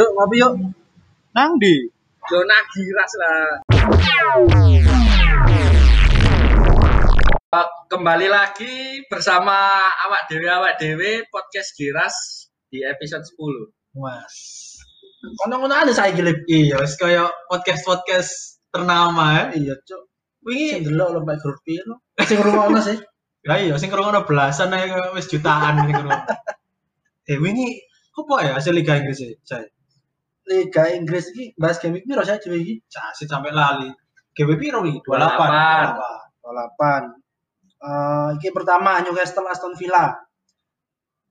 Yuk ngopi yuk. Nang di. Zona giras lah. Kembali lagi bersama awak dewe awak dewe podcast giras di episode 10. Mas. Kono-kono ada saya gilip. Iya, wis kaya podcast-podcast ternama ya. Iya, Cuk. Sing Wingi delok lho Pak Grup piro? Sing ngrungokno sih. ya iya sing ngrungokno belasan ae wis jutaan sing ngrungokno. eh wingi apa ya hasil Liga Inggris saya? Liga Inggris iki bahas game iki piro saya dhewe iki? Sampai lali. GW piro wingi? 28. 28. Eh iki pertama Newcastle Aston Villa.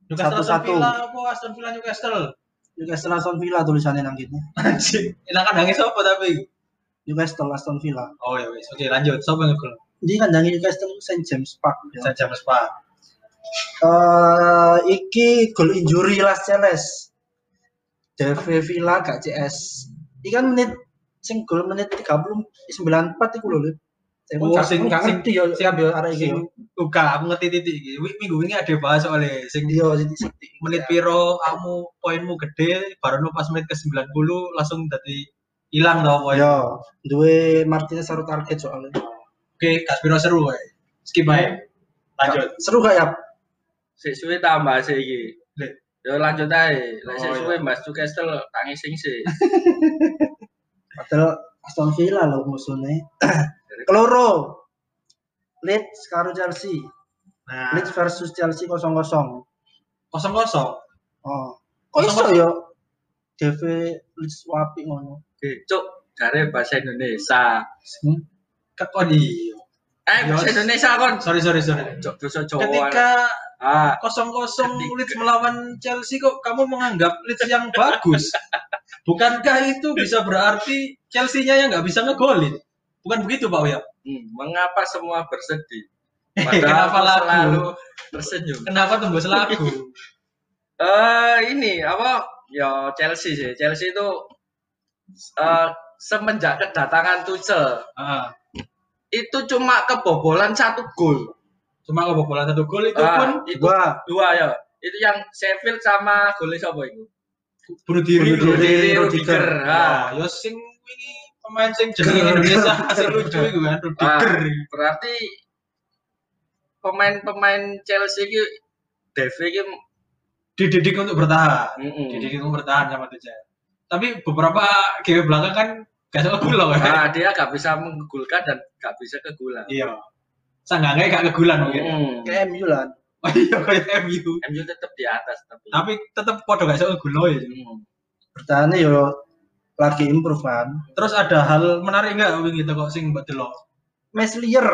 Newcastle Aston. Villa apa Aston Villa Newcastle? Newcastle Aston Villa tulisannya nang kene. Anjing. Enak kandangnya tapi? Newcastle Aston Villa. Oh ya wis. Oke, lanjut. Siapa yang ngegol? Ini kandangnya Newcastle St James Park. ya. Saya James Pak. Eh iki gol injury Las Celes. DV Villa gak CS. Iki kan menit sing gol menit 30 94 iku lho. Oh, gak- sing- gak sing- ngerti ya Siap ya arek iki. Sing Uga, aku ngerti titik iki. Wi- Minggu ini ada bahas soalnya sing sithik-sithik. menit piro kamu poinmu gede baru pas menit ke 90 langsung jadi hilang tau poin. Ya, duwe Martinez harus target soalnya. Oke, kas piro seru wae. Skip ae. Lanjut. Seru gak ya? Sik suwe tambah sih iki. Yo lanjut ae. Lek sik Oh, suwe Mas Newcastle tangis sing sih. Padahal Aston Villa loh musuhnya. Keloro. Leeds karo Chelsea. Nah, Leeds versus Chelsea 0-0. kosong kosong. Oh. Kok iso ya? DV Leeds wapi ngono. Oke, Cuk, jare bahasa Indonesia. Hmm? Kekodi. Eh, bahasa. Indonesia kon. Sorry sorry sorry. Cuk, bahasa Jawa. Ketika ah, kosong kosong Leeds melawan Chelsea kok kamu menganggap Leeds yang bagus? Bukankah itu bisa berarti Chelsea-nya yang nggak bisa ngegolin? Bukan begitu Pak Uya? hmm, mengapa semua bersedih? Kenapa lagu? selalu tersenyum. Kenapa tembus lagu? Eh ini apa? Ya Chelsea sih. Chelsea itu eh semenjak kedatangan Tuchel ah, itu cuma kebobolan satu gol. Cuma kebobolan satu gol itu Ah, pun itu Dua. dua ya. Itu yang Sheffield sama golnya siapa itu? bunuh diri. Bunuh diri, Rudiger. Rudiger. Ah, Ah, ya sing wingi pemain sing jenenge Indonesia asli lucu iku kan ah, Rudiger. berarti pemain-pemain Chelsea itu DV itu Dididik untuk bertahan. mm-mm. Dididik untuk bertahan sama Tuchel. Tapi beberapa game belakang kan gak gol loh kan. Ah, dia gak bisa menggulkan dan gak bisa kegulan. Iya. Sanggangnya gak kegulan mungkin. Mm. Kayak MU lah. Oh iya kayak MU. MU tetap di atas tapi. Tapi tetep podo gak iso ngegul ya. Mm. Bertahannya yo lagi improve kan. Terus ada hal menarik enggak wingi itu kok sing mbok delok? Meslier.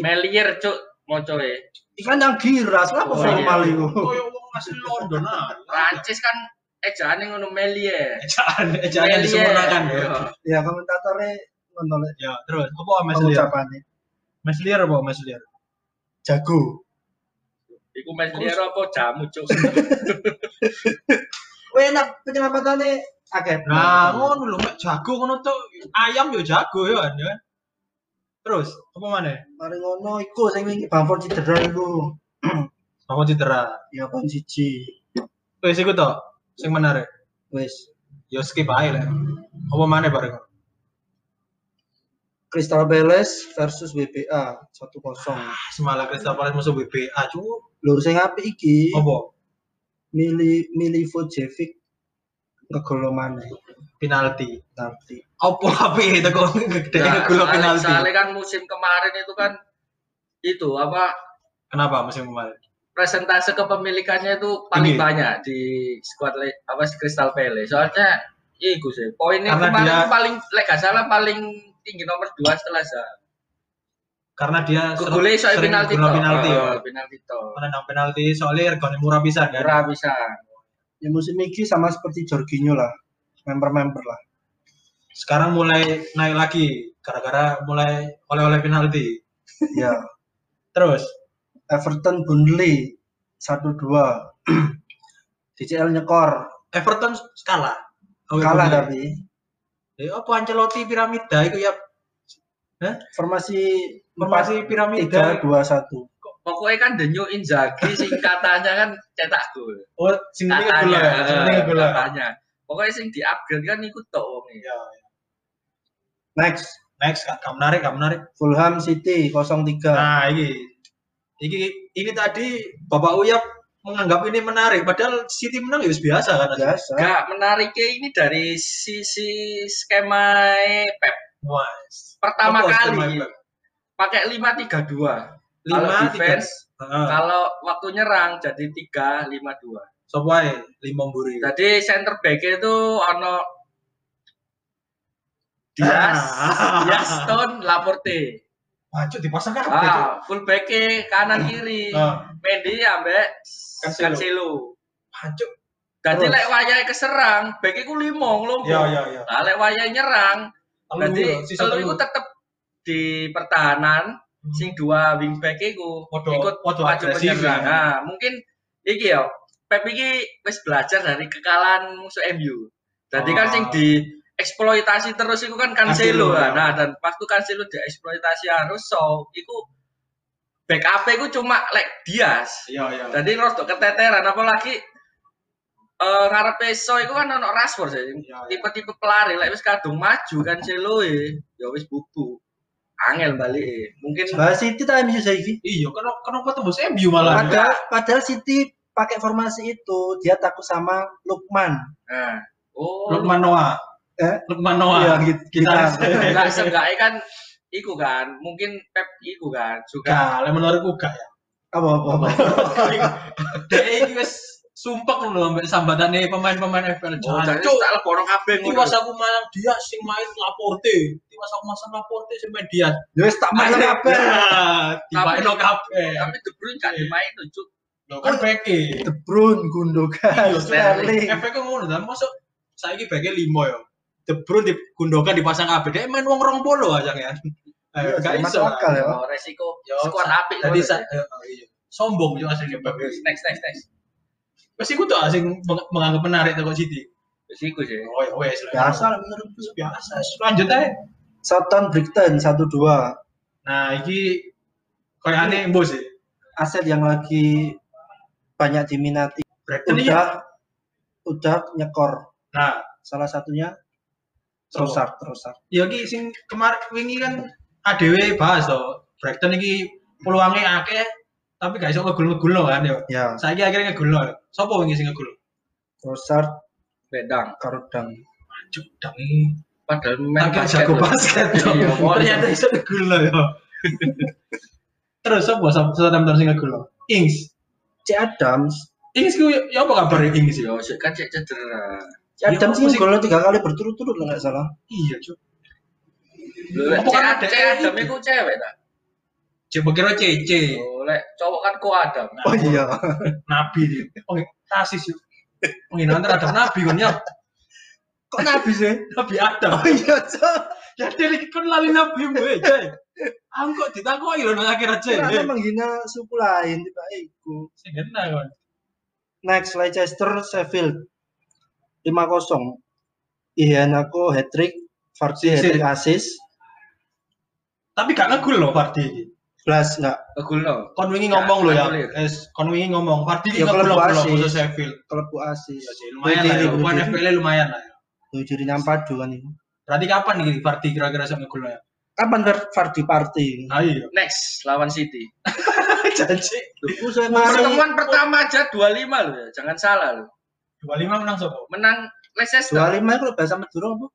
Melier cuk mocoe. Ikan yang giras lah apa Oh, formal iya. itu. Koyo wong asli London ah. Prancis kan ejaane ngono Melier. Ejaan ejaan yang disempurnakan ya. Iya. Ya komentatornya ngono lek Ya, terus apa Mas Liar? Liar apa Mas Liar? Jago. Iku Melier apa jamu cuk. Weh enak penyelamatannya akeh. Nah, ngono lho, mek jago ngono tuh ayam yo jago yo kan. Terus, apa mana? Mari ngono iku sing wingi Bamford cedera iku. Apa cedera? Ya kon siji. Wis iku to, sing menarik. Wis. Yo skip ae lah. Apa mana bareng? Crystal Palace versus WBA 1-0. Semalam Crystal Palace musuh WBA, cu. Lho sing apik iki Apa? Mili Milivojevic ngegol maneh Penalti. nanti. Apa api itu kok Nah, soalnya- penalti? soalnya kan musim kemarin itu kan itu apa Kenapa musim kemarin? presentase kepemilikannya itu paling Tinggi. banyak di squad apa Crystal Palace. Soalnya iku sih poinnya kemarin dia- paling lek gak salah paling tinggi nomor 2 setelah Zaha. Karena dia sering- Golnya soal sering penalti toh. penalti ya. Oh, penalti toh. Menendang penalti soalnya regane murah pisan kan. Murah bisa. Ya musim ini sama seperti Jorginho lah. Member-member lah. Sekarang mulai naik lagi gara-gara mulai oleh-oleh penalti. ya. Terus Everton Burnley 1-2. DCL nyekor. Everton kalah. Oh, Kalah Burnley. tapi. Ya apa Ancelotti piramida itu ya Formasi formasi piramida 3 2 1. kok pokoknya kan the new Inzaghi singkatannya kan cetak gol. Oh, sing Katanya, ya. Sing ini ngegol ya. katanya. Pokoknya sing di-upgrade kan ikut tok wong e. Iya. Next, Next, gak gak menarik, gak menarik. Fulham City 03. Nah, ini. Ini ini tadi Bapak Uyap menganggap ini menarik padahal City menang ya biasa kan. Biasa. Gak menariknya ini dari sisi skema Pep Wah. pertama Apa kali Pep? pakai 5-3-2. Lima Kalau tiga. defense, Heeh. kalau waktu nyerang jadi 3-5-2. Sopo ae lima mburi. Jadi center back itu ono Dias, Ah. Dias Stone, Laporte. Maju dipasang kabeh. Cuk. Ah, full back kanan kiri. Ah. Mendy ambek Cancelo. Maju. Terus? lek wayahe keserang, back iku limo ngelompo. Ya ya ya. Nah, lek wayahe nyerang, ya, sisa telu iku tetep di pertahanan, sing dua wingback iku Podo- ikut maju penyerang. ya. Nah, mungkin iki ya, Pep iki wis belajar dari kekalahan musuh MU. Jadi kan Oh. sing di eksploitasi terus itu kan Cancelo, ya. Nah, dan waktu Cancelo dieksploitasi harus so iku backup iku cuma lek Dias. Iya iya. Jadi rodok keteteran apalagi eh ngarepe so iku kan ono Rashford sih. Iya, iya. Tipe-tipe pelari lek wis kadung maju Cancelo e, ya wis bubu. Angel balik e. Mungkin Bahas City tak MU saiki. Iya, kenapa kenapa tembus MU malah? Padahal, padahal City pakai formasi itu dia takut sama Lukman. nah. Oh, Lukman Noah. Eh? Lukman Noah. Iya, gitu. Kita enggak seenggaknya kan iku kan, mungkin Pep iku kan juga Gak, lek menurutku gak ya. Apa apa apa. Dia ini wis sumpah loh ambek sambatane pemain-pemain FPL Oh, jadi Cuk, tak lebono kabeh ngono. Tiwas aku malang dia sing main Laporte. Tiwas aku masang Laporte sing main dia. Ya wis tak main kabeh. Tiba no kabeh. Tapi De Bruyne gak dimain tuh, Cuk. Lho kan beke. De Bruyne, Gundogan, Sterling. Efeknya ngono dan masuk saiki beke 5 ya. De Bruyne di Gundogan dipasang. Dia main wong rong polo aja ya. Ayo, Iya, gak masuk iso. akal ya. Oh, resiko Yo, skuad apik Tadi ngono sa ya. eh, iya. sombong yo aslinya Pep. Next next next. Wes iku tuh asing meng- menganggap menarik teko City. Resiko sih. Oh ya wes. Biasa lah menurutku. biasa. Lanjut aja. Southampton Brighton 1-2. Nah, iki koyo aneh sih. Aset yang lagi banyak diminati. Brighton iki. Udah udah nyekor. Nah, Salah satunya? Trossard, Trossard. ya iki sing kemarin wingi kan ADW bahas to. Brighton iki peluangnya akeh tapi gak iso ngegul-ngegul kan ya. Ya, Saiki akhirnya ngegul. Sopo wingi sing ngegul? Trossard, Bedang. Karudang. Cuk, dang iki Padahal main basket jago basket. Iya. Ternyata iso ngegul ya. Terus sopo Southampton sing ngegul? Ings. C Adams, Ings ku ya apa kabar Ings ya? Yo, sik kan cek cedera. Adams Ya, sih? golnya tiga kali berturut-turut lah nggak salah. Iya, lek Apa kan ada Adam itu? cewek ta. Coba kira CC. Oh, lek cowok kan ko Adam. Oh iya. Nabi dia. Oh, tasis yuk. Penghinaan terhadap Nabi kan ya. Kok nabi sih? Nabi Adam. Oh iya, Cok. Ya dari kan lali Nabi gue, Jay. Aku kok ditakoi lho nang akhirat, Jay. Kenapa menghina suku lain tiba iku. Sing enak kan. Next Leicester Sheffield 5-0. Iheanacho hat-trick, Vardy Si- si. hat-trick assist. Tapi gak ngegul loh Fardi iki. Plus enggak Kegulno. Kon wingi Ya, ngomong loh ya. Es, kon wingi ngomong Fardi iki Ya, ngegul kalau loh asis. khusus Sheffield. kelebu assist. Ya sih, lumayan lah ya. Berdiri. FPL lumayan lah ya. Tujuh di padu kan itu. Berarti kapan nih Fardi kira-kira sama ngegul ya? Kapan Vardy party? Ayo. Next lawan City. Janji. Pertemuan pertama aja 25 loh ya. Jangan salah loh. 25 menang sopo? Menang Leicester. 25 itu bahasa Madura apa?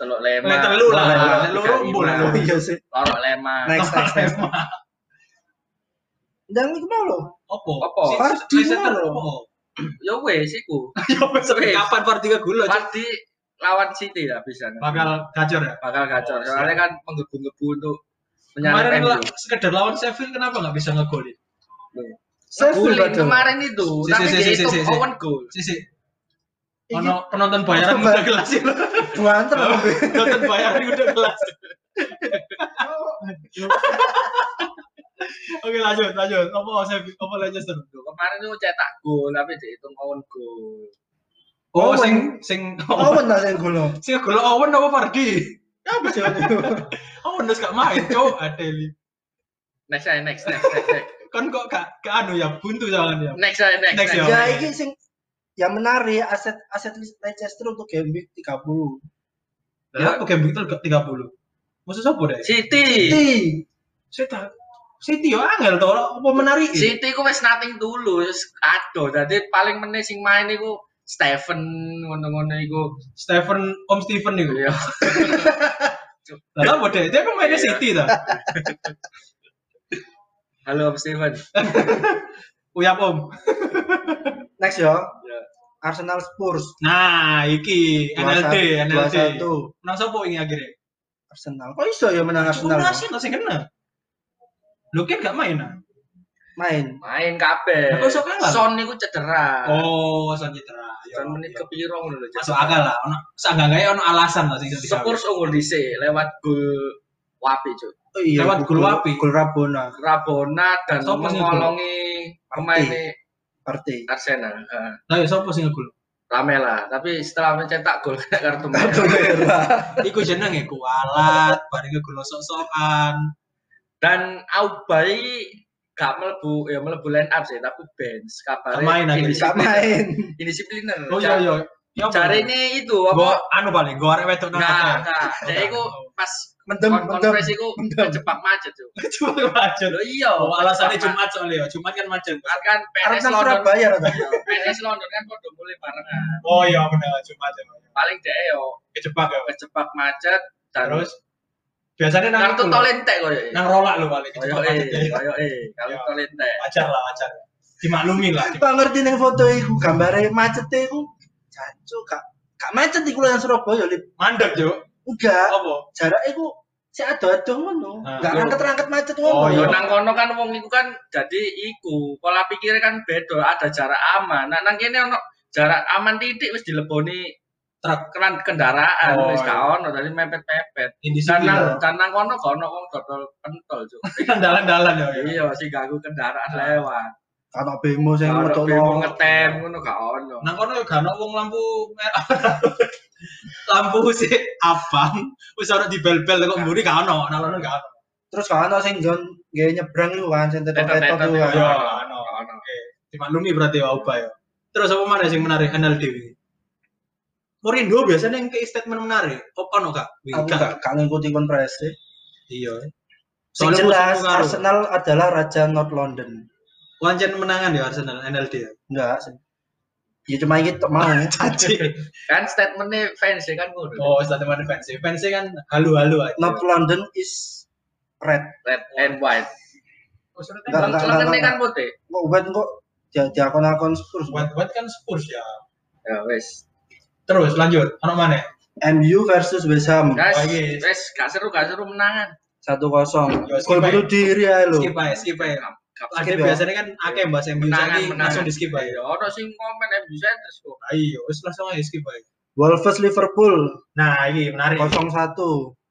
Telok lema. Lek telu lah, Lek lek tiga loro lima. mbul, lek Oh iya sih. Lorok lema. Next, next, next. Dan itu mau loh. Opo? Apa? Si- Fardi Leicester loh. opo? Ya wes iku. Ya wes kapan Fardi loh? Cuk? Pasti lawan City lah bisa. Bakal gacor ya? bakal gacor. Soalnya kan menggebu-gebu untuk Kemarin sekedar lawan Sheffield kenapa nggak bisa ngegolin? Guling padahal. kemarin itu, Si, tapi si, si, si, dihitung si, si. Owen goal. Sisi, Iki ono penonton bayaran udah kelas ya. buanter apa? penonton bayaran udah kelas. Oke lanjut lanjut. Apa Sheffield? Apa Leicester? Kemarin itu cetak gol tapi dihitung Owen goal. Oh, Owen. sing sing Oh, benar yang golo. sing gol Owen apa Fardi? Apa sih itu? Owen udah gak main, cok. Adeli. Next, next, next, next. Kan kok gak gak anu ya buntu jangan ya. Next next, Next, next. ya. Ya ini sing yang menarik aset aset Leicester untuk game week 30. Ya aku game gak 30. Maksud siapa deh? City. City. City. City yo angel to apa menarik? City ku wis nothing dulu, ado. Dadi paling meneh sing main iku Stephen ngono-ngono iku. Stephen Om Stephen itu. Ya, Lah apa deh? Dia pemainnya Iya. City ta. halo Om Stephen. Uyap Om. Next ya. Ya. Arsenal Spurs. Nah, iki NLD, NLD. 21. Nang sapa ini akhirnya? Arsenal. Kok iso ya menang Arsenal. Arsenal? Arsenal sing kena. Lu kan gak main ah? Main. Main kabeh. Lah, kok iso kalah? Son niku cedera. Oh, Son Citra. Ya, Son menit kepiro ngono lho. Masuk akal lah. Ono seenggaknya ono alasan lah sing iso digawe. Spurs unggul dhisik lewat gol Wapi, Cuk. Oh iya. Lewat gol wapi. Gol Rabona. Rabona dan Sopo sing mengolongi pemain Partai. Arsenal. Heeh. Lah ya sapa sing ngegol? Lamela, tapi setelah mencetak gol kartu merah. Iku jenenge kualat, bareng gol sok-sokan. Dan Aubai gak melebu ya melebu line up sih, tapi bench main kabarnya akhirnya. Gak main. indisipliner. Oh iya iya. Ya? Cari ini itu Gua apa? anu paling, gua arek wedok nang Nah, nah, dia itu pas Mendem, kon mendem. konfres itu kejebak macet tuh. Cuma macet. Iya. Oh, alasannya kejebak Jumat soalnya ya. Jumat kan macet. macet. Kan PNS London. Surabaya rata. PNS London kan podo mulai barengan. Oh iya benar Jumat ya. Paling dia yo Kejebak ya. kejebak macet dan Terus biasanya nang kartu tol entek koyo. nang rolak lo paling kejebak macet. koyo eh, kartu Ya. tol entek. Wajar lah, wajar. Dimaklumi lah. Pak ngerti ning foto iku gambare macet iku. Jancuk gak gak macet iku yang Surabaya lip. Mandek, Juk. Enggak. Apa? Jarak iku si ado-ado ngono. Ah. Enggak angkat-angkat macet Oh, ngono. Yo iya. nang kono kan wong iku kan jadi iku pola pikirnya kan beda ada jarak aman. Nah nang kene ono jarak aman titik wis dileboni Truk. keran kendaraan Oh, wis iya. gak ono dadi mepet-mepet. Dan Indisiplin. nang dan nang kono gak ono wong dodol pentol juk. Kan dalan-dalan ya. ya. Iya sing ganggu kendaraan lewat. Ana bemo sing Kalau metokno. bemo ngetem ngono gak ono. Nang kono gak ono wong lampu merah. lampu sih abang wis ora dibel-bel kok mburi gak ono, nang kono gak ono. Terus sing nggon nggawe nyebrang iku kan sing Tetot-tetot iku kan. Ya, Gak ono. Ono. Oke, dimaklumi berarti ya Oba ya. Terus apa mana sing menarik NLD ini? Morindo biasanya yang ke statement menarik. Apa no kak? Aku gak gak ngikuti konferensi. Iya. Sing Soalnya jelas. Arsenal adalah raja North London. Wancen menangan ya Arsenal NLD ya. Enggak sih. Ya cuma iki tok mau. Caci. Kan statementnya fans ya kan ngono. oh, statement fans. Fans kan halu-halu aja. North London is red. Red and white. Oh, enggak, kan putih. Kok buat kok dia diakon-akon Spurs. Buat buat kan Spurs ya. Ya wes. Terus lanjut. Ono mana? MU versus West Ham Guys, Lagi. wes gak seru gak seru menangan. 1-0. Yo, skip Gol aja. bunuh diri ae lho. Skip aja, skip aja. Ya. biasanya kan akeh saiki menangan. langsung di skip aja. Ya ono sing komen MU Centers kok. Ayo, wis langsung aja skip aja. Wolves Liverpool Nah, ini menarik. 0-1.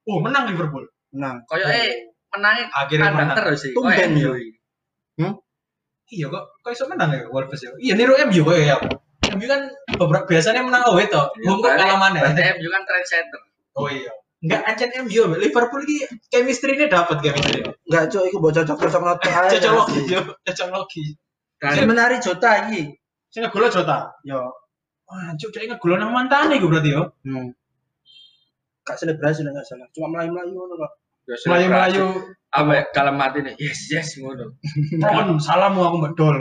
Oh, menang Liverpool. Menang. Koyo eh menangnya Akhirnya kandang menang. terus sih. Tumben, yo. MU. Iya kok kok iso menang ya Wolves ya. Iya niru MU kok ya. MU kan beberapa biasanya menang away to. Ya, Wong kok kalah mana? Berarti MU kan trendsetter. Oh iya. Enggak ancen MU Liverpool iki chemistry-ne dapat chemistry. Enggak cok iku mbok cocok-cocok noto ae. Cocok logi yo, cocok logi. Sing Dan menari Jota iki. Sing ngegol Jota. Yo. Wah, cuk dia ngegol nang mantane iku berarti yo. Hmm. Gak selebrasi nggak salah. Cuma melayu-melayu ngono kok. Melayu-melayu apa ya, dalam hati nih. Yes, yes ngono. kon salamu aku mbak dol.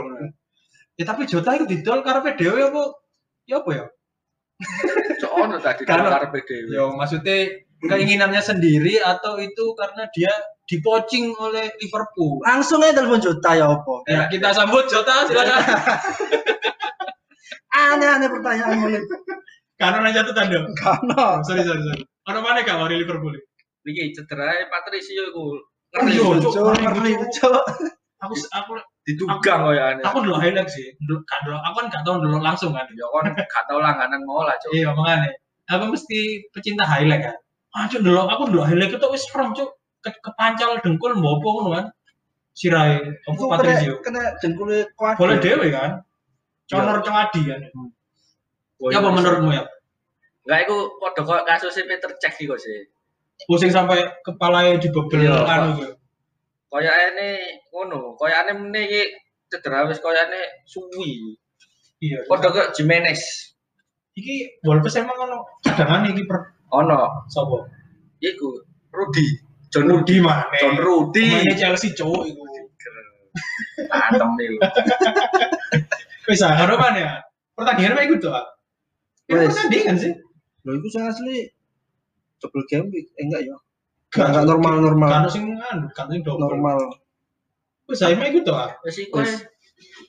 Ya tapi Jota itu didol karepe dhewe apa? Ya apa ya? Cok ono tadi karepe dhewe. Yo maksudnya keinginannya sendiri atau itu karena dia dipocing oleh Liverpool. Langsung aja telepon Jota ya apa? Ya, kita sambut Jota silakan. Aneh-aneh pertanyaanmu nih. Karena nanya tuh tanda. Karena Sorry sorry sorry. Ono mana kak dari Liverpool? Iki cedera Patricio iku. Oh, iya, Ngeri. Ngeri. Aku aku Didugang koyo aneh. aku dulu highlight sih. Dulu kan dulu aku kan gak tahu dulu langsung kan. Ya kon gak tau langganan ngolah, Cok. Iya makanya. Aku mesti pecinta highlight kan. Ah cuk dulu aku dulu highlight itu wis serem cuk. Ke, kepancal dengkul mbopo ngono kan. Sirai, aku Iku Patricio. kena kena dengkulnya kuat. Boleh dewe kan. Conor cengadi kan. Ya apa menurutmu ya? Enggak iku padha kok kasusnya Peter Cech iku sih. Pusing sampai kepalanya dibebel Iya, anu gitu. koyane ngono, koyane meneh iki cedera wis koyane suwi. Iya. Padha kok Jimenez. Iki Wolves emang ono cadangan iki per Ono sapa? iku Rudi, John Rudi, mana? John Rudi. Pemainnya Chelsea cowok iku. Antem nih. Wis harapan ya. Pertandingan apa ikut tuh? pertandingan sih. Loh itu sing asli double game week. Eh enggak ya. Enggak normal normal. Kan sing anu, kan sing double. Normal. Wis saya mah tuh. ah. Wis iku Wes. ae.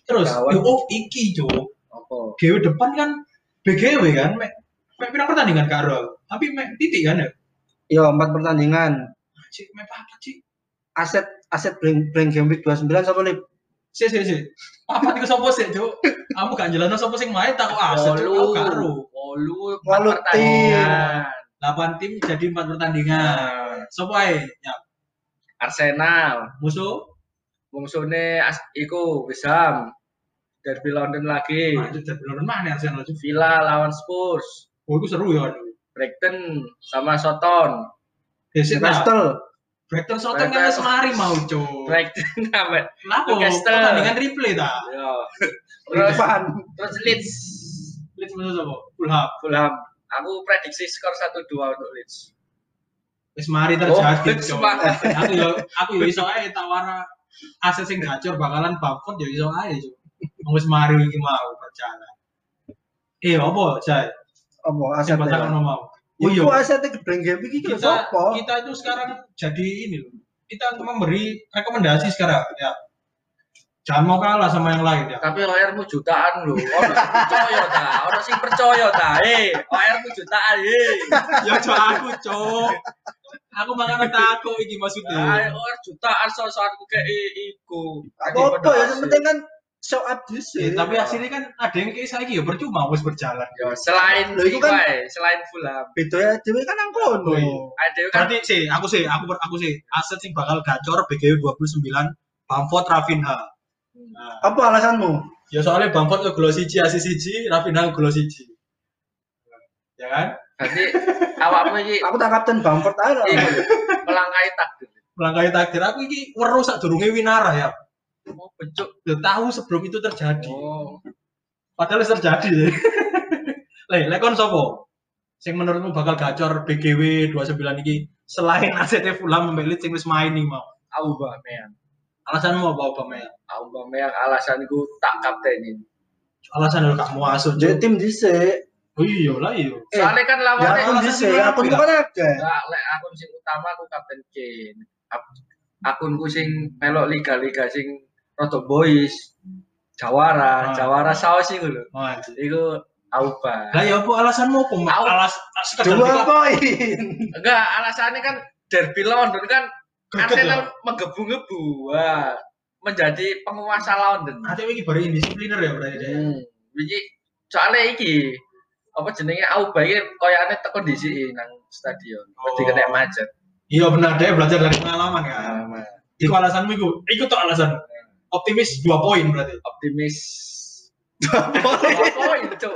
Terus, oh iki cowok. apa? GW depan kan BGW kan, mek pirang pertandingan karo. Tapi mek titik kan ya. Yo empat pertandingan. Cik, mek apa cik? Aset aset blank blank game week 29 satu lip. Si si si. Apa tiga sopo sih, Cuk? Kamu gak jelasno sopo sing main tak aset Cuk. Aku karo. Wolu, empat pertandingan. 8 tim jadi 4 pertandingan. Sopo ae? Ya, Arsenal, musuh. musuhnya as iku Wisham. Derby London lagi. Nah, itu jadi bener mana Arsenal? Villa lawan Spurs. Oh, itu seru ya. Brighton sama Soton. Desik. Newcastle. Brighton Southampton kan semari mau, Cuk. Brighton sampe. Kenapa? Newcastle. Pertandingan replay ta. Yo. Di Terus terus Leeds Leeds musuh sapa? Fulham. Fulham. Aku prediksi skor 1-2 untuk Leeds. Wis mari Oh, terjadi, Leeds Cuk. Aku yo aku yo iso ae tawara aset sing gacor bakalan Bamford yo iso ae, Cuk. Wong Wis mari iki mau berjalan. Eh, apa, Jai? Apa batal mau. Oh Itu iya, asetnya di blank game iki lho kita sapa? kita itu sekarang jadi ini loh. Kita memberi rekomendasi sekarang ya. Jangan mau kalah sama yang lain ya. Tapi OR-mu jutaan lho. Ono sing percaya ta, ono sing percaya ta. Eh, OR-mu jutaan eh. ya coba aku, Cuk. Aku makanya takut iki maksudnya. Ah, OR jutaan so-soan ku kayak iku. Apa ya yang penting kan up Eh, dhisik. tapi hasilnya kan ada yang kayak saya ya percuma wis berjalan. Yo, selain Lho, iku iku kan- selain Fulham. ya dhewe kan nang kono. Oh, iya. Ada kan Berarti sih, aku sih, aku ber- aku sih aset sing bakal gacor BGW 29 Bamford Rafinha. Nah, Apa alasanmu? ya soalnya Bamford ke gol siji, asis siji, Rafinha ke gol siji. Ya kan? berarti awakmu iki Aku tak kapten Bamford ae lah. iku melangkahi takdir. Melangkahi takdir aku iki weruh sak durunge Winara ya. Oh, becuk. Udah tahu sebelum itu terjadi. Oh, Padahal terjadi ya. Leh, lek kon sapa? Sing menurutmu bakal gacor BGW 29 iki selain asetnya Fulham Leeds sing wis main nih mau. Aubameyang. Alasanmu apa Mel? Aubameyang alasanku tak kaptenin. Alasan lu gak mau asuh. Jadi tim dhisik. Oh iya lah iya. Eh, Soalnya kan Ya lawannya akun dhisik, akun kan akeh. Enggak, lek akun sing utama aku kapten Kane. Akunku sing melok liga-liga sing rada boys. Jawara, Ah. Jawara saus iku lho. Oh. Iku Auba. Lah ya apa alasanmu apa? Alas sekedar Dua poin. Enggak, alasannya kan derby London kan ya. Arsenal menggebu-gebu. Wah, menjadi penguasa London. Ate iki bari indisipliner ya berarti deh. Hmm. Iki soalnya iki apa jenenge Auba iki koyane teko dhisik nang stadion. Oh. kena macet. Iya benar deh belajar dari pengalaman kan. Nah, Iku alasanmu iku. Iku tuh alasan. Optimis 2 poin berarti. optimis. Dua poin, Cuk.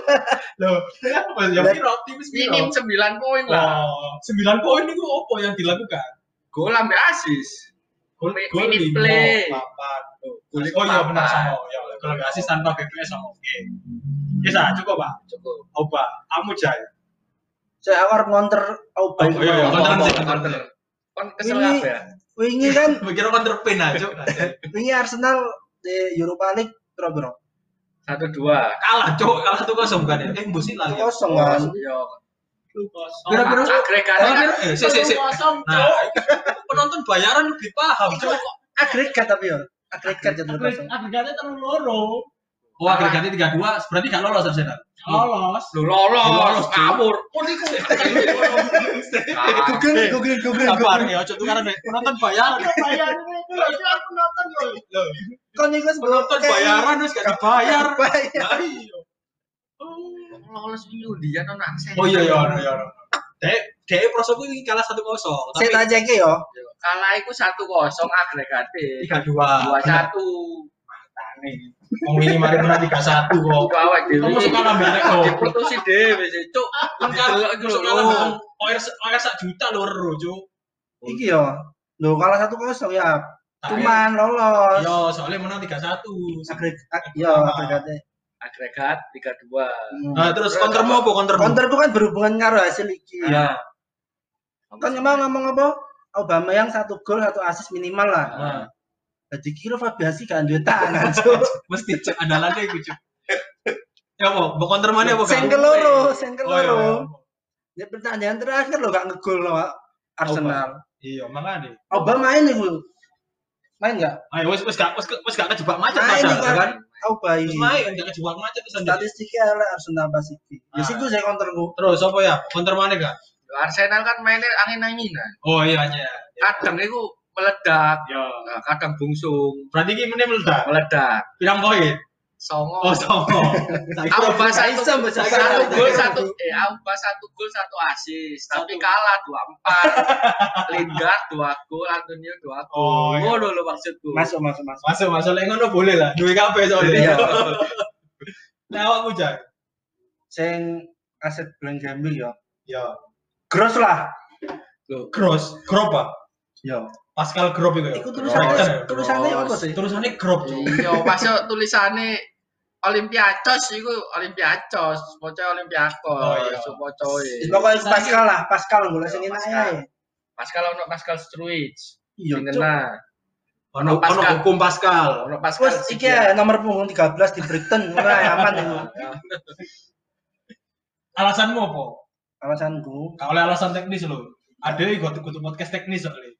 Loh, apa ya optimis piro? Minim 9 poin lah. Oh, 9 poin itu apa yang dilakukan? Gol ambil asis. Gol gol lima, play. papat. Gol Oh iya papat. benar sama. Ya, kalau nggak asis tanpa BPS sama oke. Bisa cukup pak. Cukup. Oba, kamu jai. Saya awar ngonter Auba. Oh, iya, iya. Apa, sih, konter. Kon kesel Ini- apa ya? Wingi kan, Mikir counter pin aja. wingi Arsenal di Europa League piro-piro? Satu dua. Kalah cok, kalah satu kosong kan ya. Eh busi lagi. Kosong kan. Kira-kira agregatnya kan si, si. kosong, Cuk. penonton bayaran lebih paham cok. Agregat tapi ya. Agregat jadi kosong. agregatnya terlalu loro. Oh agregatnya tiga dua, berarti gak lolos Arsenal. Lolos. Lu lolos, Lolos, kabur. Oh, niku. Google, Google, Google, Sabar Google. ya, ojo tukaran deh. Penonton bayaran. Bayarnya itu aku nonton loh. Kon iku wis Penonton bayaran terus gak dibayar. Bayar. Iya. lolos ini undian ono aksen. Oh iya iya iya, iya. Dek, dek prosoku ini kalah satu kosong. Saya Tapi tak cek yo. Kalah iku 1-0 agregatnya. tiga dua. 2-1. Wong ini mari menang tiga satu kok. Iku awak dhewe. Kamu suka nambah nek kok. Diputusi dhewe sih, Cuk. Kan Delok iku lho. OR OR sak juta lho ro, Cuk. Iki yo. Lho kalah satu kosong ya. Cuman lolos. Yo, soalnya menang 3-1. Agregat, ya agregatnya. agregat 32 Hmm. Nah, terus countermu apa countermu? Counter itu kan berhubungan karo hasil iki. Iya. Kan emang ngomong apa? Obama yang satu gol satu asis minimal lah. Jadi kira Fabiasi kan duwe tangan. Cuk. mesti cek andalannya iku, Cuk. Ya apa? Mbok counter mana apa? Sing keloro, sing Oh, iya, iya. keloro. Ya pertandingan terakhir lo gak ngegol lo Arsenal. Iya, makanya. Obama main iku. Main enggak? Ayo wis wis gak wis wis gak kejebak macet iku kan? Obama Wis main gak kejebak macet terus lanjut. Statistiknya elek Arsenal pas iki. Ya Ah. sih gue saya counterku. Terus apa ya? Counter mana gak? Arsenal kan mainnya angin-anginan Oh iya aja. kadang itu meledak Ya. nah, kadang bungsung Berarti iki meneh meledak. meledak Pirang poin? songo Oh, aku bahas Bisa, satu, satu bisa. gol satu eh aku bahas satu gol satu asis tapi kalah dua empat Lingard dua gol Antonio dua Oh, gol iya. ngono lho maksudku Masuk masuk masuk. Masuk masuk lek ngono boleh lah. Duwe kabeh soalnya. Nah, awakmu jan. Sing aset gambling ya. Ya. Gross lah. Cross, crop apa? Ya. Pascal Grop itu ya. Iku tulisannya ya? tulisannya apa sih? Tulisannya Cuk. iya pas yo tulisannya Olympiakos iku Olympiakos, maca Olympiakos, Oh, iya. maca Ya, e. Pokoknya itu Pascal lah, Pascal boleh sing enak Pascal. ae. Pascal ono Pascal Struij. Iya, kena. Ono ono hukum Pascal. Ono Pascal. Wes iki ya nomor punggung 13 di Brighton, ora aman itu. Alasanmu apa? Alasanku oleh alasan teknis lho. Ada yang gue podcast teknis soalnya.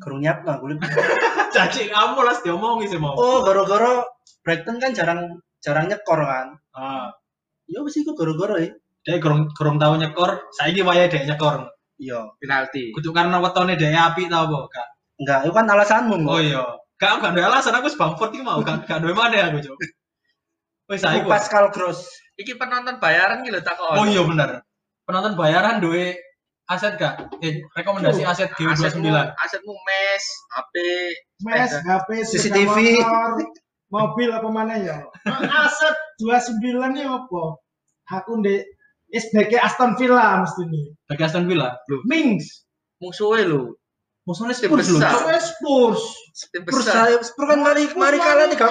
Gerunyap lah kulit. Caci kamu lah diomongi sih mau. Oh, gara-gara Brighton kan jarang jarang nyekor kan. Ah, Ya wis iku gara-gara ya. dia kurang kurang tahu nyekor. Saya ini waya dia nyekor. Iya. penalti. Kudu karena wetone dia api tau apa? Gak. Enggak, itu kan alasanmu. Oh iya. Gak gak ada alasan aku Bamford iki mau gak gak ada mana aku cok. Wes saya Pascal Gross. Iki penonton bayaran iki lho takon. Oh iya bener. Penonton bayaran duwe aset gak? Eh, rekomendasi aset Asetmu, G29. asetmu mes, HP, Mes, sepeda. HP, CCTV. motor, mobil apa mana ya? Nah, Aset 29 ini apa? Aku ndek SBK Aston Villa mesti nih. Bagi Aston Villa. Mings. musuhe lho. Musuhnya Spurs. Cok. Spurs. Spurs. Spurs besar. saya Spurs kan mari mari kalah 3-0. 3-0.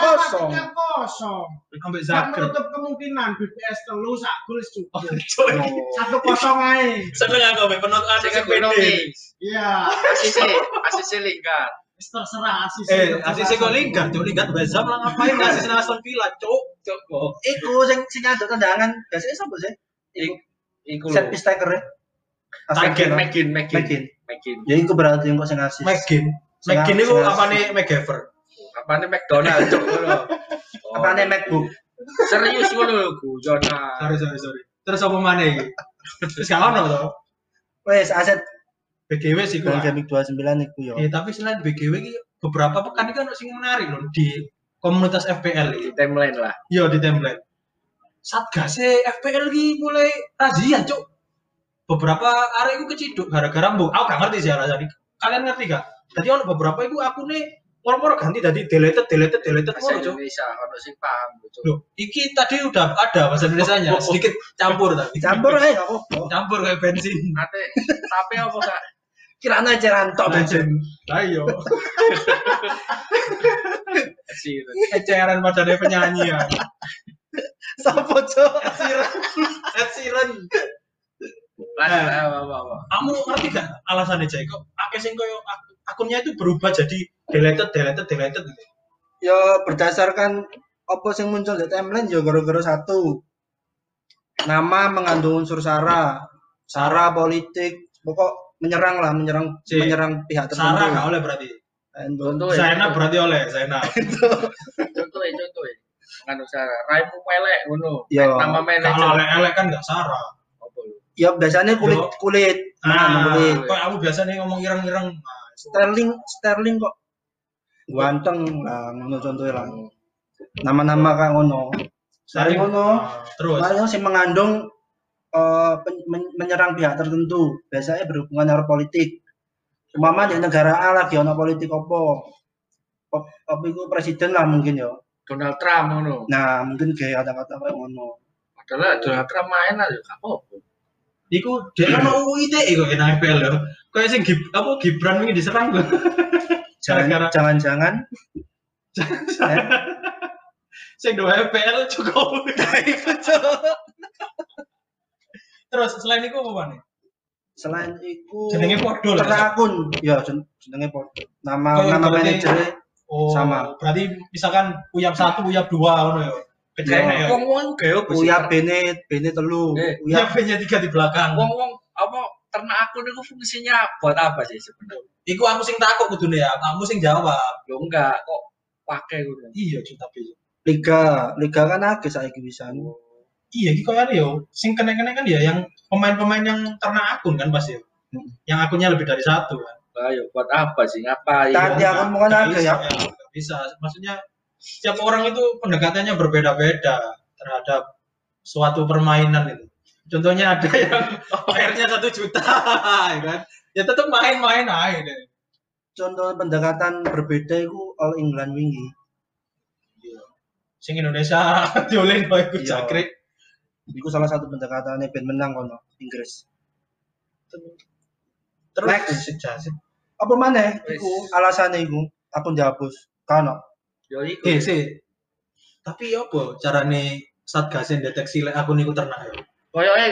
Sampai Gak Zagreb. menutup kemungkinan BPS telu sak gol. Oh. Satu kosong aja. Seneng aku mbek penonton Sing pede. Iya. Asise, asise Lingard. Wis terserah asis. Eh, asisi kok Lingard, cok Lingard Bezam lah ngapain asisi nang Aston Villa. Cok kok. Iku sing sing ada tendangan biasanya sapa sih? Iku Iku set lho. Ya. Megin, Megin, Megin. Megin. Ya iku berarti engko sing asis. Megin. Sing- Megin itu sing apa asis. nih McGaver? Apane McDonald cok ngono. Oh, Apane MacBook? Serius ngono lho gujona. Sorry, sorry, sorry. Terus apa mana iki? Terus gak ono to? Wes aset BGW sih Bang gua. Gamik 29 iku yo. Eh, tapi selain BGW iki beberapa pekan ini kan ono sing menarik loh di komunitas FPL Di timeline lah. Iya di template. Satgas FPL iki mulai razia, cuk. Beberapa area itu keciduk gara-gara mbok. Aku gak ngerti sih iki. Kalian ngerti gak? Jadi ono beberapa itu aku nih moro-moro ganti dari deleted, deleted, deleted Bahasa. Indonesia ono sing paham. Loh, iki tadi udah ada bahasa Indonesia-nya, sedikit campur tadi. Campur ae gak apa-apa. campur kayak bensin. Ate tapi apa gak Kirane eceran tok bensin. Lah iya, sih. eceran pada dia penyanyi ya. Sopo cok? Ed Sheeran. Apa apa. Kamu ngerti gak alasannya Jay? Kok akeh sing koyo ak- akunnya itu berubah jadi deleted, deleted, deleted gitu. Ya berdasarkan apa sing muncul di timeline ya gara-gara satu. Nama mengandung unsur sara. Sara politik, pokok menyerang lah, menyerang Si. menyerang pihak tertentu. Sarah gak oleh berarti. Endo. Contoh ya. Zainab berarti oleh Zainab. Contoh ya contoh ya. Nganu Sarah, raimu melek ngono. Ya. Nama Kalau manajer. oleh-oleh kan gak Sarah. Ya biasanya kulit Yo. kulit. Ah, kulit. kok aku biasanya ngomong ireng-ireng. Nah, Sterling Sterling kok ganteng lah ngono contohnya lah. Nama-nama kayak ngono. Dari ngono, Nah, Terus. Mario sing mengandung eh, pen- men- menyerang pihak tertentu, biasanya berhubungan karo politik. Umpama di negara A lagi ono politik opo? Op- Apa itu presiden lah mungkin ya. Donald Trump ngono. Nah, mungkin kayak kata-kata kayak ngono. Padahal Donald Trump main aja gak apa. Iku dia kan mau UITE kok nang FPL. Kayak sing Gib, apa Gibran wingi diserang kok. Jangan- Gara-gara- Jangan-jangan eh, Sing dua FPL cukup. Terus selain itu apa nih? selain itu Jenenge podo lah. akun ya jen- jenenge podo nama nama manajernya Oh, Sama. Berarti misalkan uyap satu, uyap dua ngono ya. Kecene ya. Wong-wong sih? Uya Bene Bene telu Eh, Uya nya tiga di belakang. Wong-wong apa ternak akun itu fungsinya buat apa sih sebenarnya? Iku aku sing takut kudune ya, kamu sing jawab. Lo enggak kok pakai gitu. Iya, tapi. Liga Liga kan akeh saiki bisa Iya, iki koyo yo. Sing kena-kena kan ya yang pemain-pemain yang ternak akun kan pasti. Hmm. Yang akunnya lebih dari satu kan. Ayo buat apa sih? Ngapain? Tadi Iya, nggak- bukan nggak ada ya. bisa. Maksudnya setiap orang itu pendekatannya berbeda-beda terhadap suatu permainan itu. Contohnya ada yang bayarnya satu juta, ya kan? Ya tetap main-main aja deh. contoh pendekatan berbeda itu All England wingi Sing Indonesia dioleh kok iku Iya. jangkrik. itu salah satu pendekatannya ben menang kono Inggris Terus Next. apa mana iku alasannya iku akun dihapus kano Yo iku. Eh, sih. Tapi apa carane Satgas yang deteksi lek akun iku ternak ya? Koyoke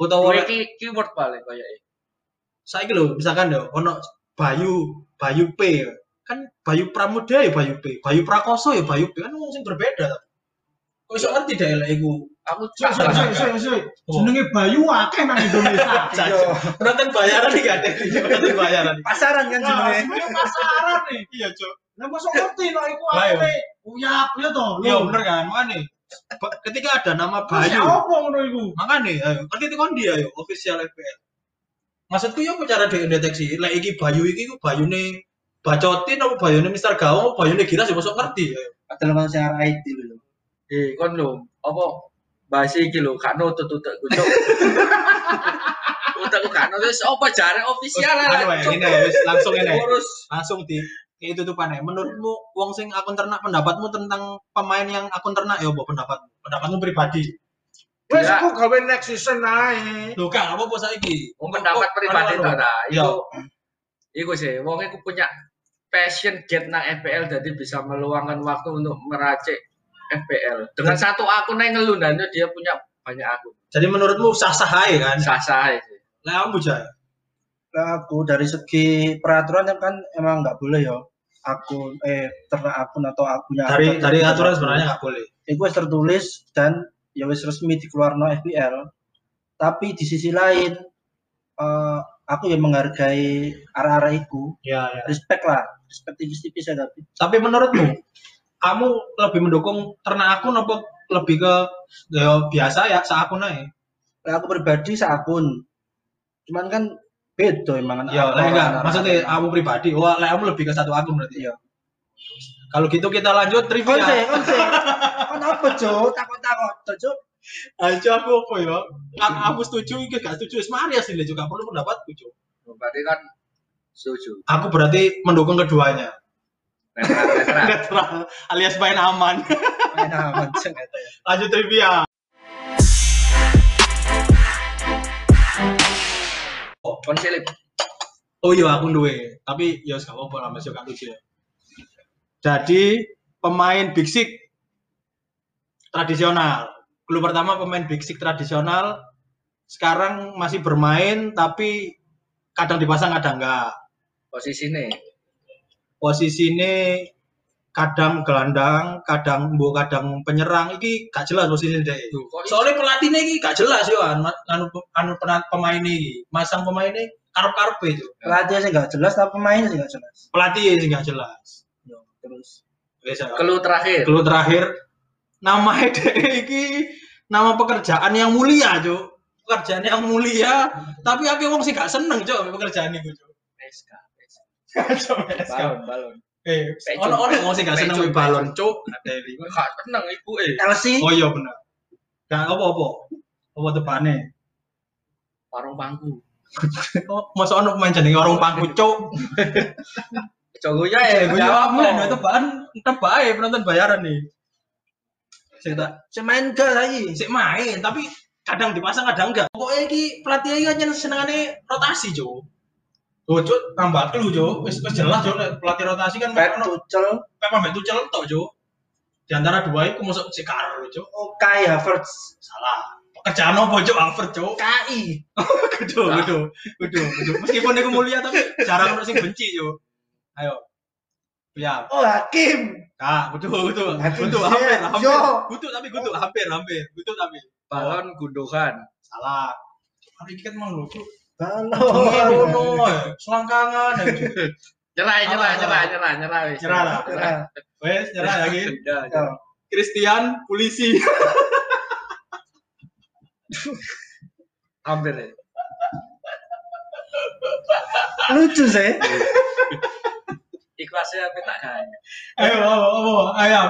Utawa iki keyword paling koyoke. saiki lho misalkan yo ono Bayu Bayu P ya. kan Bayu Pramuda ya Bayu P Bayu Prakoso ya Bayu P kan wong sing berbeda kok iso ngerti dah lek iku Aku sik. Jenenge Bayu akeh nang Indonesia. iya penonton bayaran iki ada penonton bayaran pasaran kan sebenarnya sebenarnya pasaran nih. iya cok Lah mosok ngerti iku Lah, iya. akeh. Uyap ya toh. iya bener kan makanya ba- ketika ada nama Bayu. Apa ngono iku? makanya ayo kan itu kon dia yo official FPL maksudku ya apa cara deteksi lek iki Bayu iki ku Bayune bacotin apa Bayune Mister Gawang apa Bayune Giras ya masuk ngerti ayo. padahal kan secara IT lho eh kon lho apa bahasa iki lho gak nutut-nutut ku cuk. Utak gak nutut wis apa jare official Anu lah. wis langsung ini langsung di kayak itu tuh paneh menurutmu wong sing akun ternak pendapatmu tentang pemain yang akun ternak ya apa pendapatmu pendapatmu pribadi Wes Ya. aku gawe next season ae. lho kak apa apa saiki Wong pendapat Oh, pribadi to anu. ta. Iya. Iku iku sih wong iku punya passion get nang FPL jadi bisa meluangkan waktu untuk meracik FPL. Dengan satu akun yang ngeluh dan dia punya banyak akun. jadi menurutmu sah sah aja kan Sah-sah aja. lah kamu jaya Lah aku dari segi peraturan yang kan emang nggak boleh ya akun eh ternak akun atau akunnya dari dari aturan sebenarnya nggak boleh. Itu wis tertulis dan ya wis resmi dikeluarno FPL tapi di sisi lain eh, aku yang menghargai arah-arah itu. Ya ya. Respect lah respect tipis-tipis ya tapi. Tapi menurutmu kamu lebih mendukung ternak akun apa lebih ke ya biasa ya seakun aja? Lah, aku pribadi seakun. Cuman kan beda emang ya lah enggak maksudnya kamu pribadi wah lah kamu lebih ke satu akun berarti Iya. kalau gitu kita lanjut trivia sih kon sih kon apa cok takut-takut cok Ayo aku apa ya? Aku, aku setuju, iki gak setuju. Semari sih juga perlu pendapatku, Cuk. Berarti kan setuju. Aku berarti mendukung keduanya. Netral alias main aman. main aman Lanjut trivia. Kon silip. Oh iya, aku duwe. Tapi ya gak apa-apa lah, masih lucu ya. Jadi pemain Big Six tradisional. Klub pertama pemain Big Six tradisional sekarang masih bermain tapi kadang dipasang kadang enggak. Posisi nih. posisi ini kadang gelandang, kadang bu kadang penyerang iki gak jelas posisi iso? Soalnya pelatihnya iki gak jelas yo anu anu, anu pena- pemain ini, masang pemain ini karep-karep itu. pelatihnya sih nggak jelas tapi pemainnya sih nggak jelas Pelatih sih gak jelas. Yo, terus Biasa. Keluh terakhir. Dulu terakhir nama dia iki nama pekerjaan yang mulia, Cuk. Pekerjaan yang mulia, tapi aku wong sih gak seneng, Cuk, pekerjaan itu, Cuk. SK. Cuk, Balon, balon. Eh, ono ono wong sih gak seneng balon, Cuk. Ada iki. Kak tenang ibu eh. Chelsea Oh iya benar. Gak apa-apa. Apa tepane? Warung bangku. Oh, masa ono pemain jenenge orang pangku cuk. Jogonya Eh, gue jawab men, itu bahan tebak ae penonton bayaran nih. Sik tak saya main gak lagi sik main tapi kadang dipasang kadang enggak. Pokoknya iki pelatih iki hanya senengane rotasi, cuk. Oh, Cuk, tambah clue, Cuk. Wis wis jelas, nek pelatih rotasi kan Pep Tuchel, Pep ambek Tuchel tok, Cuk. Di antara dua itu masuk si Karo, Cuk. oh, Kai Havertz, Salah. Pekerjaan apa, Cuk? Alfred, Cuk. KI. Kudu, kudu, kudu, kudu. Meskipun iku mulia tapi jarang ono sing benci, Cuk. Ayo. Ya, Oh, Hakim. Kak, kudu, kudu. Kudu hampir, hampir. Kudu tapi kudu hampir, hampir. Kudu tapi. Balon Gundogan. Salah. Hari ini kan emang lucu. Balon. Ngono, selangkangan. Nyerah, nyerah, nyerah, nyerah, nyerah, wis. Nyerah lah. Wes, nyerah lagi. Ya. Christian, polisi. hampir ya. Lucu sih. Ikhlasnya tapi tak kaya. Ayo, apa, apa, ayo.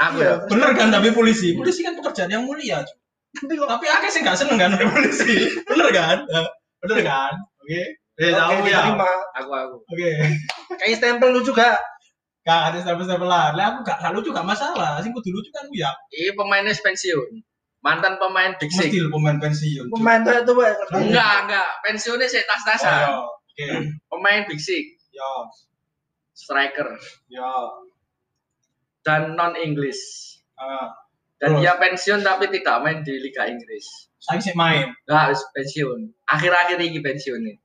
Aku Iya. ya. Bener kan tapi polisi. Polisi kan pekerjaan yang mulia. Tapi kok Tapi akeh sih gak seneng kan polisi. Bener kan? Bener kan? Oke. Eh, Oke, tahu ya. Aku aku. Oke. Kayak stempel lu juga. Gak ada stempel-stempelan. Lah aku gak lucu gak masalah. Sing kudu lucu kan ya. Ini pemainnya pensiun. Mantan pemain Big Six. Mesti pemain pensiun. Pemain tuh itu Pak. Enggak, enggak. Pensiunnya sih Oh, tas-tasan. ya. Oke. Pemain Big Six. Ya. Striker. Ya. Dan non-English. Ah, Dan Terus? dia pensiun tapi tidak main di Liga Inggris. saya sih main. Enggak, harus pensiun. Akhir-akhir ini pensiun nih.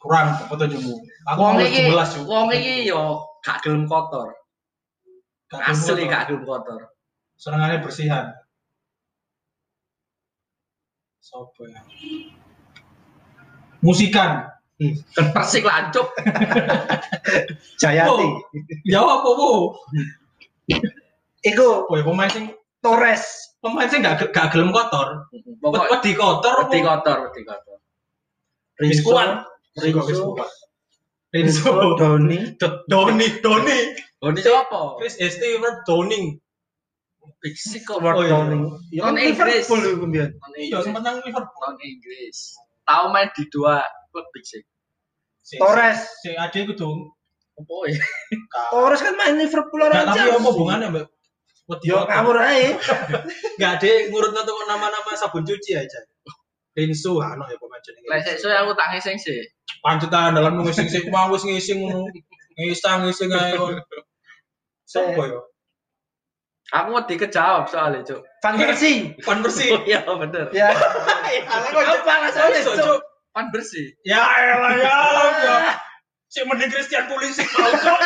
Kurang foto jemu. Aku Wong mau iki, 17 Cuk. wong iki yo gak gelem kotor. Gak Asli foto. gak gelem kotor. Senengannya bersihan. Sopo ya? Musikan. Dan persik lancuk. Jayati. Oh. Jawab apa, Bu? Iku Oh, ya, pemain sing Torres. pemain sing gak gak gelem kotor. Pokok Wedi kotor. wedi kotor, wedi kotor. Wis Rinso. kuat. Rinso. Rinso. Doni. Do- Doni, Doni. Ini siapa? Chris Stewart Downing. Big Six kok. Ward. Downing. Ya. Liverpool itu kemudian. Iya, sempat nang Liverpool. non Inggris. Tahu main di dua klub Big Six. Si- Torres. Si Ade ku dong. Ya? Torres kan main Liverpool orang tapi apa hubungannya, Mbak? Yo ngawur aja. Gak ada ngurut untuk nama-nama sabun cuci aja. Rinso, ano ya pemain jenenge. Lah sik so aku tak ngising sih. Pancetan dalam ngising sing mau wis ngising ngono. Ngisang ngising ae kon. Sopo yo? Aku wedi kejawab soalnya, Cuk. Van Persie. Konversi. Oh iya bener. Ya. Apa alasannya, Cuk? Cuk. Pan bersih. Ya elah ya. ya. Si mending Christian polisi mau cok.